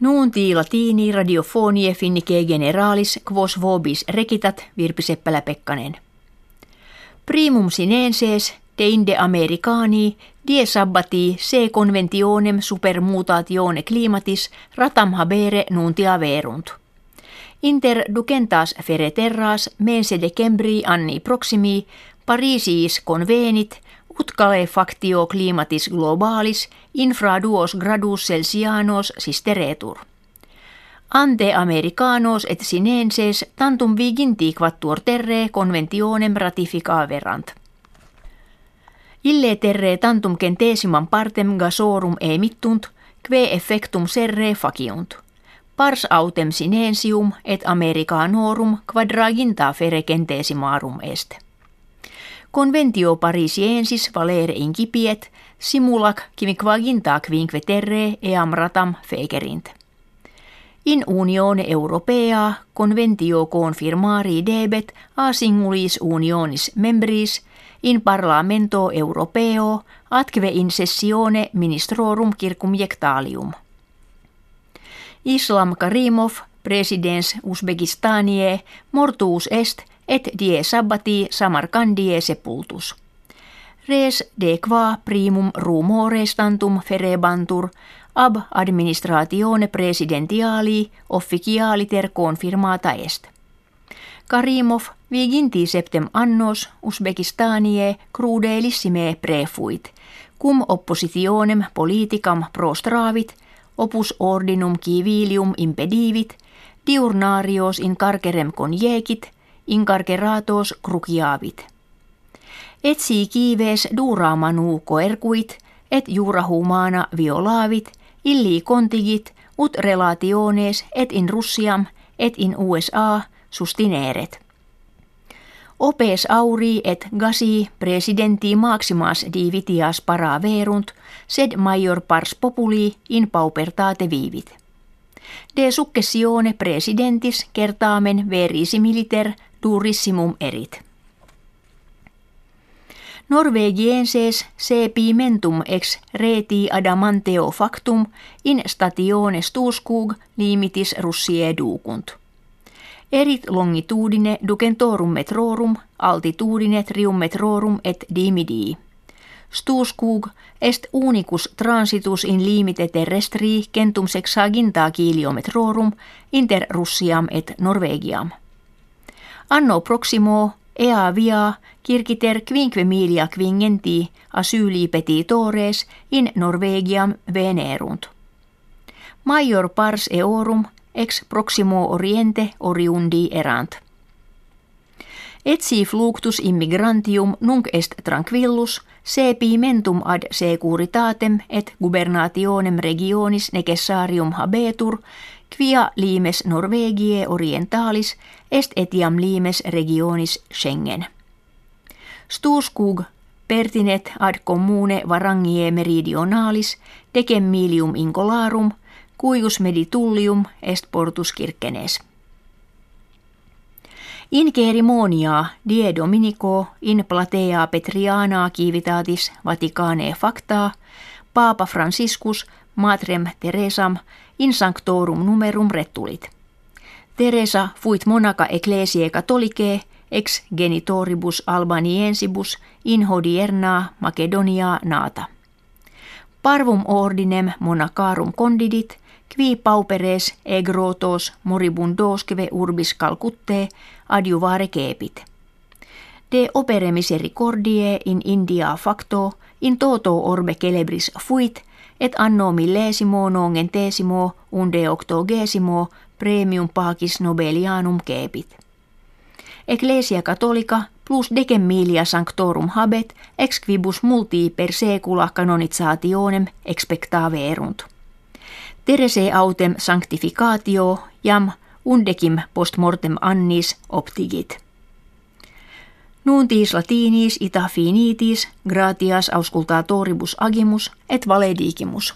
Nuunti latini radiofonie finnike generalis quos vobis rekitat Virpi Seppälä-Pekkanen. Primum sinenses de inde americani die sabbati se conventionem supermutatione climatis ratam habere nuntia verunt. Inter ducentas fereterras mense decembri anni proximi Parisiis convenit ut factio climatis globalis infra duos gradus Celsianos sisteretur. Ante Americanos et sinenses tantum viginti quattuor terre conventionem ratificaverant. Ille terre tantum centesiman partem gasorum emittunt, kve effectum serre faciunt. Pars autem sinensium et Americanorum quadraginta fere centesimarum est. Conventio Parisiensis valere incipiet, simulac quimiquaginta quinque terre eam ratam fegerint. In unione europea conventio confirmari debet a singulis unionis membris in parlamento europeo atque in sessione ministrorum circumjectalium. Islam Karimov, presidens Uzbekistanie, mortuus est – et die sabbati Samarkandie sepultus. Res de qua primum rumore stantum ferebantur ab administratione presidentiali officialiter confirmata est. Karimov viginti septem annos Uzbekistanie crudelissime prefuit, cum oppositionem politicam prostravit, opus ordinum civilium impedivit, diurnarios in carcerem conjecit, incarceratos cruciavit. Etsi kiives duramanu koerkuit, et jura humana violaavit, illi kontigit, ut relationes et in Russiam, et in USA sustineeret. Opes auri et gasi presidenti maximas divitias para verunt, sed major pars populi in paupertate vivit. De successione presidentis kertaamen verisi militer turissimum erit. Norvegienses se pimentum ex reti adamanteo factum in statione Stuskug limitis russie ducunt. Erit longitudine ducentorum metrorum, altitudine trium metrorum et dimidii. Stuskug est unicus transitus in limite terrestri centum sexaginta kiliometrorum inter Russiam et Norvegiam. Anno proximo ea via kirkiter quinque milia quingenti asyli petitores in Norvegiam venerunt. Major pars eorum ex proximo oriente oriundi erant. Etsi fluctus immigrantium nunc est tranquillus, se pimentum ad securitatem et gubernationem regionis necessarium habetur, quia limes Norvegie orientalis est etiam limes regionis Schengen. Stuskug pertinet ad commune varangie meridionalis decem milium incolarum, cuius meditullium est portus kirkenes. In cerimonia die Dominico in platea Petriana civitatis Vaticane facta, Paapa Franciscus matrem Teresam in sanctorum numerum retulit. Teresa fuit monaca ecclesiae catholicae ex genitoribus albaniensibus in hodierna Macedonia nata. Parvum ordinem monacarum condidit, qui pauperes egrotos moribundosque urbis calcutte adjuvare kepit. De opere misericordiae in India facto, in toto orbe celebris fuit, et anno millesimo nongentesimo unde octogesimo premium pacis nobelianum kepit. Ecclesia Catholica plus decem milia sanctorum habet ex quibus multi per secula canonizationem expectaverunt. Terese autem sanctificatio jam undecim post mortem annis optigit. Nuuntis latinis ita finitis gratias auscultatoribus agimus et valedigimus.